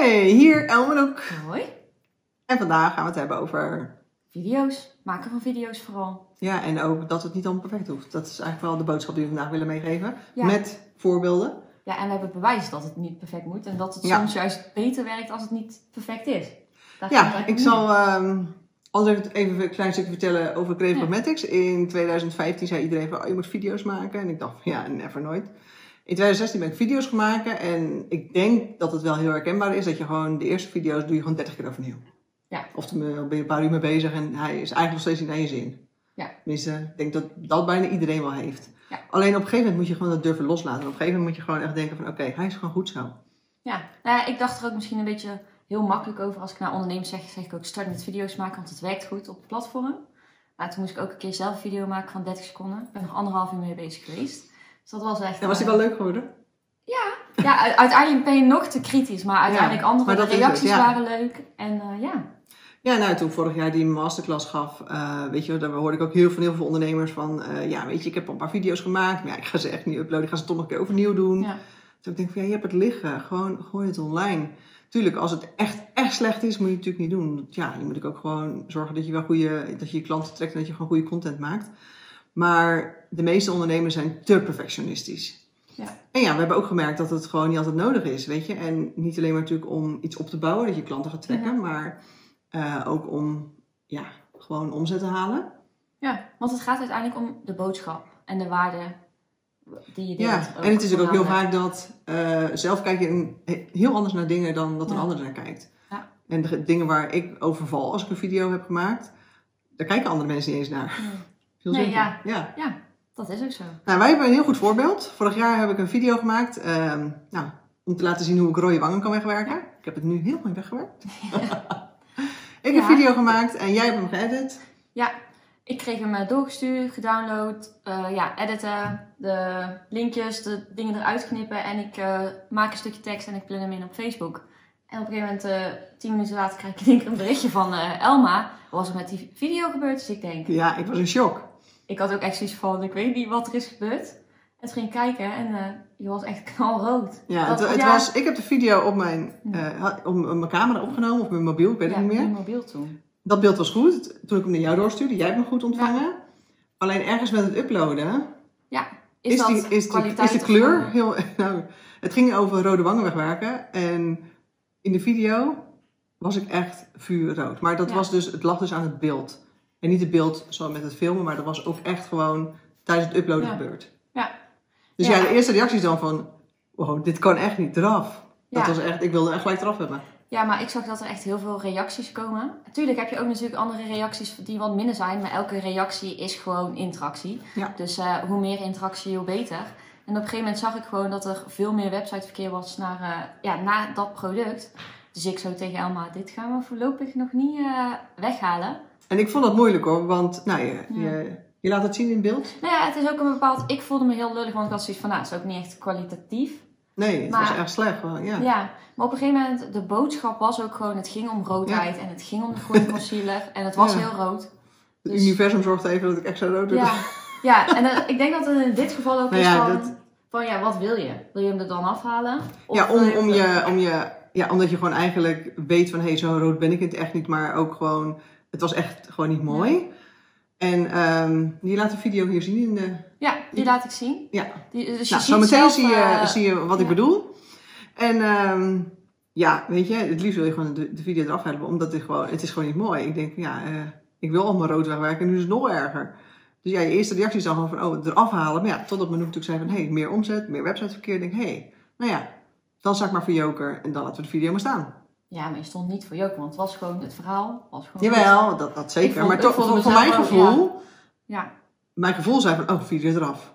Hey, hier Elmenoek. Hoi. En vandaag gaan we het hebben over... Video's. Maken van video's vooral. Ja, en ook dat het niet allemaal perfect hoeft. Dat is eigenlijk wel de boodschap die we vandaag willen meegeven. Ja. Met voorbeelden. Ja, en we hebben bewijs dat het niet perfect moet. En dat het Ja. soms juist beter werkt als het niet perfect is. Daar Ja, ik zal anders even een klein stukje vertellen over Creative Ja. In 2015 zei iedereen van, oh, je moet video's maken. En ik dacht, ja, never nooit. In 2016 ben ik video's gaan maken. En ik denk dat het wel heel herkenbaar is. Dat je gewoon de eerste video's doe je gewoon 30 keer overnieuw. Ja. Of dan ben je een paar uur mee bezig en hij is eigenlijk nog steeds niet naar je zin. Ja. Tenminste, ik denk dat dat bijna iedereen wel heeft. Ja. Alleen op een gegeven moment moet je gewoon dat durven loslaten. En op een gegeven moment moet je gewoon echt denken van, oké, hij is gewoon goed zo. Ja, nou ja, ik dacht er ook misschien een beetje heel makkelijk over. Als ik naar ondernemers zeg, zeg ik ook start met video's maken, want het werkt goed op het platform. Maar toen moest ik ook een keer zelf een video maken van 30 seconden. Ik ben er anderhalf uur mee bezig geweest. Dus dat was echt... En was die eh, wel leuk geworden? Ja, u- uiteindelijk ben je nog te kritisch. Maar uiteindelijk andere maar het, reacties ja. waren leuk. En eh, ja, Ja, nou, toen vorig jaar die masterclass gaf, eh, weet je, daar hoorde ik ook heel, van heel veel ondernemers van, ja, weet je, ik heb al een paar video's gemaakt, maar ja, ik ga ze echt niet uploaden, ik ga ze toch nog een keer overnieuw doen. ja. Dus ik denk van, ja, je hebt het liggen, gewoon gooi het online. Tuurlijk, als het echt, echt slecht is, moet je het natuurlijk niet doen. Ja, je moet ook gewoon zorgen dat je wel goede, dat je je klanten trekt en dat je gewoon goede content maakt. Maar de meeste ondernemers zijn te perfectionistisch. Ja. En ja, we hebben ook gemerkt dat het gewoon niet altijd nodig is, weet je. En niet alleen maar natuurlijk om iets op te bouwen, dat je klanten gaat trekken, Ja. maar eh, ook om, ja, gewoon omzet te halen. Ja, want het gaat uiteindelijk om de boodschap en de waarde die je deelt. Ja, ook en het is ook heel voornamelijk. vaak dat eh, zelf kijk je heel anders naar dingen dan dat een Ja. ander naar kijkt. Ja. En de dingen waar ik over val als ik een video heb gemaakt, daar kijken andere mensen niet eens naar. Nee. Veel Nee, ja. ja. Ja, dat is ook zo. Nou, wij hebben een heel goed voorbeeld. Vorig jaar heb ik een video gemaakt ehm, nou, om te laten zien hoe ik rode wangen kan wegwerken. Ik heb het nu heel mooi weggewerkt. ik heb een video gemaakt en jij hebt hem geëdit. Ja, ik kreeg hem eh, doorgestuurd, gedownload, eh, ja, editen, de linkjes, de dingen eruit knippen en ik eh, maak een stukje tekst en ik plan hem in op Facebook. En op een gegeven moment, tien minuten later, krijg ik keer een berichtje van Elma. Wat was er met die video gebeurd? Dus ik denk, Ja, ik was in shock. Ik had ook echt zoiets van, ik weet niet wat er is gebeurd. En toen ging ik kijken en eh, je was echt knalrood. Ja, Dat- het, het ja. was, ik heb de video op mijn, eh, had- op mijn camera opgenomen, of mijn mobiel, ik weet het ja, niet meer. mijn mobiel toen. Dat beeld was goed. Toen ik hem naar jou doorstuurde, jij hebt hem goed ontvangen. Alleen ergens met het uploaden Is, is, dat die, is, die, kwaliteit is de kleur heel. Nou, het ging over rode wangen wegwerken. En in de video was ik echt vuurrood. Maar dat Ja. was dus, het lag dus aan het beeld. En niet het beeld zoals met het filmen, maar dat was ook echt gewoon tijdens het uploaden Ja. gebeurd. Ja. Dus Ja. ja. de eerste reactie is dan van: wow, dit kan echt niet eraf. Dat was echt, ik wilde echt gelijk eraf hebben. Ja, maar ik zag dat er echt heel veel reacties komen. Natuurlijk heb je ook natuurlijk andere reacties die wat minder zijn. Maar elke reactie is gewoon interactie. Ja. Dus eh, hoe meer interactie, hoe beter. En op een gegeven moment zag ik gewoon dat er veel meer websiteverkeer was naar, eh, ja, naar dat product. Dus ik zo tegen Elma, dit gaan we voorlopig nog niet eh, weghalen. En ik vond dat moeilijk hoor, want nou, je, Ja. je, je laat het zien in beeld. Nou ja, het is ook een bepaald... Ik voelde me heel lullig, want ik had zoiets van, nou, het is ook niet echt kwalitatief. Nee, het Maar- was echt slecht. Wel, ja. Ja, maar op een gegeven moment, de boodschap was ook gewoon, het ging om roodheid en het ging om de groene concealer en het was Ja. heel rood. Het Dus- universum zorgde even dat ik extra rood werd. Ja, ja en ik denk dat het in dit geval ook Nou is van, dat- van, ja, wat wil je? Wil je hem er dan afhalen? Of Ja, om, om je, om je, ja, omdat je gewoon eigenlijk weet van, hé, hey, zo rood ben ik het echt niet, maar ook gewoon, het was echt gewoon niet mooi. En ehm je laat de video hier zien in de, Ja, die laat ik zien. ja. Die, dus je Nou, ziet zometeen zelf, zie, je, eh, zie je wat ik bedoel. En ehm, ja, weet je, het liefst wil je gewoon de, de video eraf hebben, omdat het gewoon, het is gewoon niet mooi. Ik denk, ja, eh, ik wil allemaal rood wegwerken en nu is het nog erger. Dus ja, je eerste reactie is dan gewoon van, oh, eraf halen. Maar ja, totdat men natuurlijk zei van, hé, hey, meer omzet, meer websiteverkeer. Ik denk, hé, hey, nou ja, dan zak maar voor joker en dan laten we de video maar staan. Ja, maar je stond niet voor Joker, want het was gewoon, het verhaal was gewoon... Jawel, dat, dat zeker. vond- maar toch, voor, mezelf mijn gevoel, Ja. mijn gevoel zei van, oh, video eraf.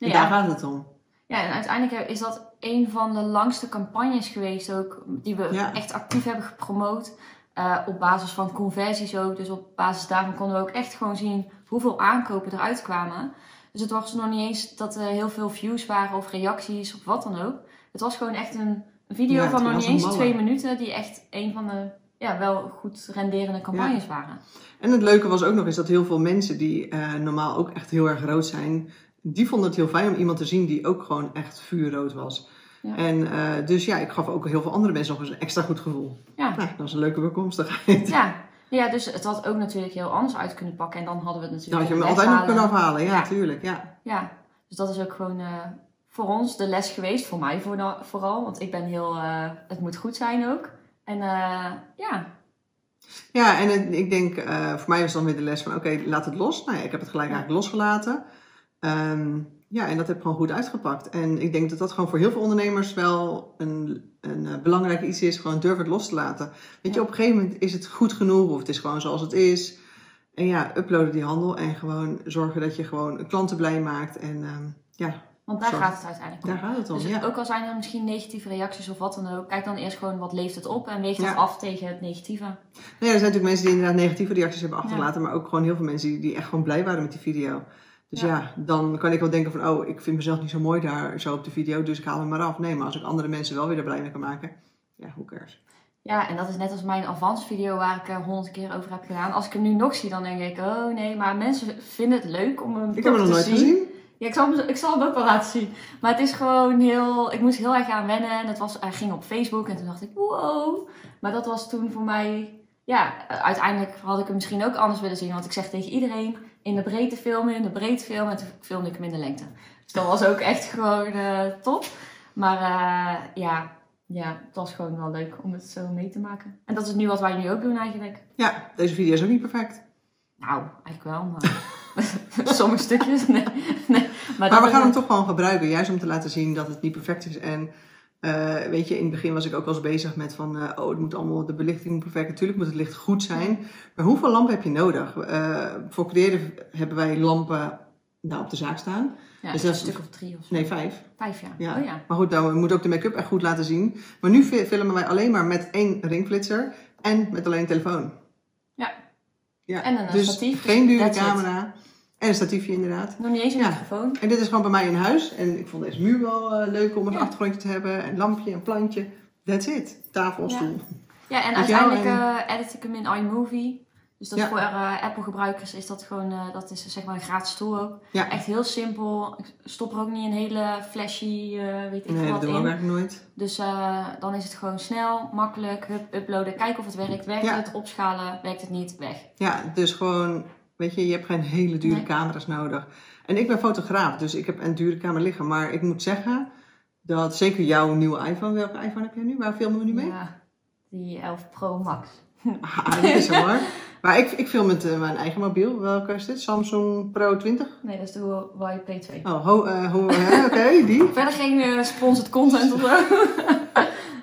Nee, en daar ja. gaat het om. ja, en uiteindelijk is dat een van de langste campagnes geweest ook, die we Ja. echt actief hebben gepromoot. Eh, op basis van conversies ook. Dus op basis daarvan konden we ook echt gewoon zien hoeveel aankopen eruit kwamen. Dus het was nog niet eens dat er heel veel views waren of reacties of wat dan ook. Het was gewoon echt een een video Ja, van nog was niet een eens twee minuten. Die echt een van de ja, wel goed renderende campagnes waren. En het leuke was ook nog eens dat heel veel mensen die eh, normaal ook echt heel erg rood zijn, die vonden het heel fijn om iemand te zien die ook gewoon echt vuurrood was. Ja. En eh, dus ja, ik gaf ook heel veel andere mensen nog eens een extra goed gevoel. Ja. Nou, dat is een leuke bijkomstigheid. Ja. ja, dus het had ook natuurlijk heel anders uit kunnen pakken. En dan hadden we het Dan natuurlijk had je hem altijd nog kunnen afhalen, ja, Ja. tuurlijk. Ja. Ja, dus dat is ook gewoon eh, voor ons de les geweest. Voor mij vooral. Want ik ben heel... eh, het moet goed zijn ook. En eh, ja, Ja, en het- ik denk, eh, voor mij was dan weer de les van, oké, laat het los. Nou ja, ik heb het gelijk eigenlijk losgelaten. Ehm, ja, en dat heb gewoon goed uitgepakt. En ik denk dat dat gewoon voor heel veel ondernemers wel een, een belangrijk iets is. Gewoon durf het los te laten. Weet je, op een gegeven moment is het goed genoeg of het is gewoon zoals het is. En ja, uploaden die handel en gewoon zorgen dat je gewoon klanten blij maakt. En ehm, ja, want daar gaat het uiteindelijk om. daar gaat het om. Dus ja. ook al zijn er misschien negatieve reacties of wat dan ook, kijk dan eerst gewoon wat leeft het op en weeg dat Ja. af tegen het negatieve. Nou ja, er zijn natuurlijk mensen die inderdaad negatieve reacties hebben achtergelaten, maar ook gewoon heel veel mensen die, die echt gewoon blij waren met die video. Dus ja. Dan kan ik wel denken van, oh, ik vind mezelf niet zo mooi daar zo op de video, dus ik haal hem maar af. Nee, maar als ik andere mensen wel weer er blij mee kan maken, ja, who cares. Ja, en dat is net als mijn avans video waar ik er honderd keer over heb gedaan. Als ik hem nu nog zie, dan denk ik, oh nee, maar mensen vinden het leuk om hem Ik toch heb hem nog te nooit zien. gezien. Ja, ik zal, hem, ik zal hem ook wel laten zien. Maar het is gewoon heel... Ik moest heel erg aan wennen. En het was, hij ging op Facebook en toen dacht ik, wow. Maar dat was toen voor mij... Ja, uiteindelijk had ik hem misschien ook anders willen zien. Want ik zeg tegen iedereen, in de breedte filmen, in de breedte filmen. En toen filmde ik hem in de lengte. Dus dat was ook echt gewoon eh, top. Maar eh, ja, ja, het was gewoon wel leuk om het zo mee te maken. En dat is nu wat wij nu ook doen eigenlijk. Ja, deze video is ook niet perfect. Nou, eigenlijk wel, maar... Sommige stukjes, nee. nee. Maar, we gaan hem toch gewoon gebruiken, juist om te laten zien dat het niet perfect is. En eh, weet je, in het begin was ik ook wel eens bezig met van, eh, oh, het moet allemaal, de belichting moet perfect. Natuurlijk moet het licht goed zijn. Maar hoeveel lampen heb je nodig? Eh, voor creëren hebben wij lampen nou, op de zaak staan. Ja, Dus een dat stuk of drie of zo. Nee, vijf. Vijf. Ja. Oh ja. Maar goed, dan moet ook de make-up echt goed laten zien. Maar nu fi- filmen wij alleen maar met één ringflitser en met alleen een telefoon. Ja. ja. En een dus statief, dus geen dure it. En een statiefje inderdaad. Nog niet eens een Ja. microfoon. En dit is gewoon bij mij in huis. En ik vond deze muur wel eh, leuk om Ja. achtergrondje te hebben. En lampje en plantje. That's it. Tafel, Ja. stoel. Ja, en Met uiteindelijk eh, edit ik hem in iMovie. Dus dat is voor eh, Apple gebruikers is dat gewoon, dat is zeg maar een gratis tool ook. Ja. Echt heel simpel. Ik stop er ook niet een hele flashy, weet ik Nee, dat wat doen we ook in. eigenlijk nooit. Dus dan is het gewoon snel, makkelijk, hup, uploaden, kijken of het werkt. Werkt het, opschalen, werkt het niet, weg. Ja, dus gewoon, weet je, je hebt geen hele dure Nee. camera's nodig. En ik ben fotograaf, dus ik heb een dure camera liggen. Maar ik moet zeggen dat zeker jouw nieuwe iPhone, welke iPhone heb jij nu? Waar filmen we nu mee? Ja, die 11 Pro Max. Ah, dat is hoor. Maar ik, ik film met eh, mijn eigen mobiel. Welke is dit? Samsung Pro 20? Nee, dat is de Huawei P2. Oh, ho, eh, ho, oké, die. Verder geen eh, sponsored content of zo.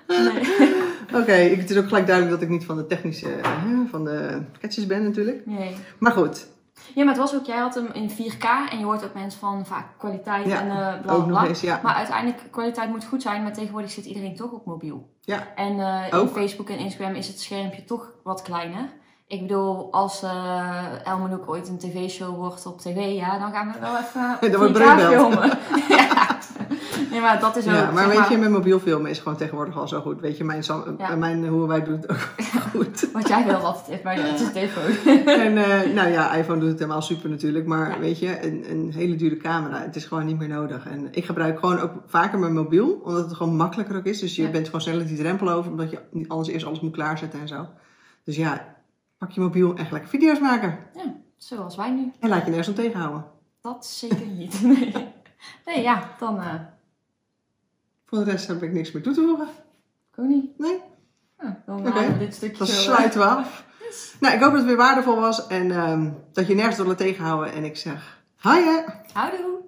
nee. Oké, het is ook gelijk duidelijk dat ik niet van de technische, eh, van de sketches ben natuurlijk. nee. Maar goed, Ja, maar het was ook, jij had hem in 4K en je hoort ook mensen van vaak kwaliteit Ja, en eh bla bla. eens, ja. Maar uiteindelijk, kwaliteit moet goed zijn, maar tegenwoordig zit iedereen toch op mobiel. Ja. En eh, in Ook. Facebook en Instagram is het schermpje toch wat kleiner. Ik bedoel, als eh Elmanouk ooit een tv-show wordt op tv, ja, dan gaan we wel even Dan 4K breedbeeld. filmen. ja. Nee, maar dat is ook, Ja, maar weet je, met mobiel filmen is gewoon tegenwoordig al zo goed. Weet je, mijn, Ja. eh, mijn hoe wij doen het ook goed. Wat jij wil altijd heeft, maar het is telefoon. en eh, nou ja, iPhone doet het helemaal super natuurlijk. Maar Ja. weet je, een, een hele dure camera, het is gewoon niet meer nodig. En ik gebruik gewoon ook vaker mijn mobiel, omdat het gewoon makkelijker ook is. Dus je Ja. bent gewoon sneller die drempel over, omdat je niet anders eerst alles moet klaarzetten en zo. Dus ja, pak je mobiel en lekker video's maken. Ja, zoals wij nu. En laat je nergens om tegenhouden. Dat zeker niet. Nee, nee ja, dan eh Voor de rest heb ik niks meer toe te voegen. ik ook niet. Nee? Ja, dan halen we dit stukje Dan zo, eh, sluiten we af. Nou, ik hoop dat het weer waardevol was en ehm, dat je nergens door laat tegenhouden. En ik zeg, hè! Houdoe!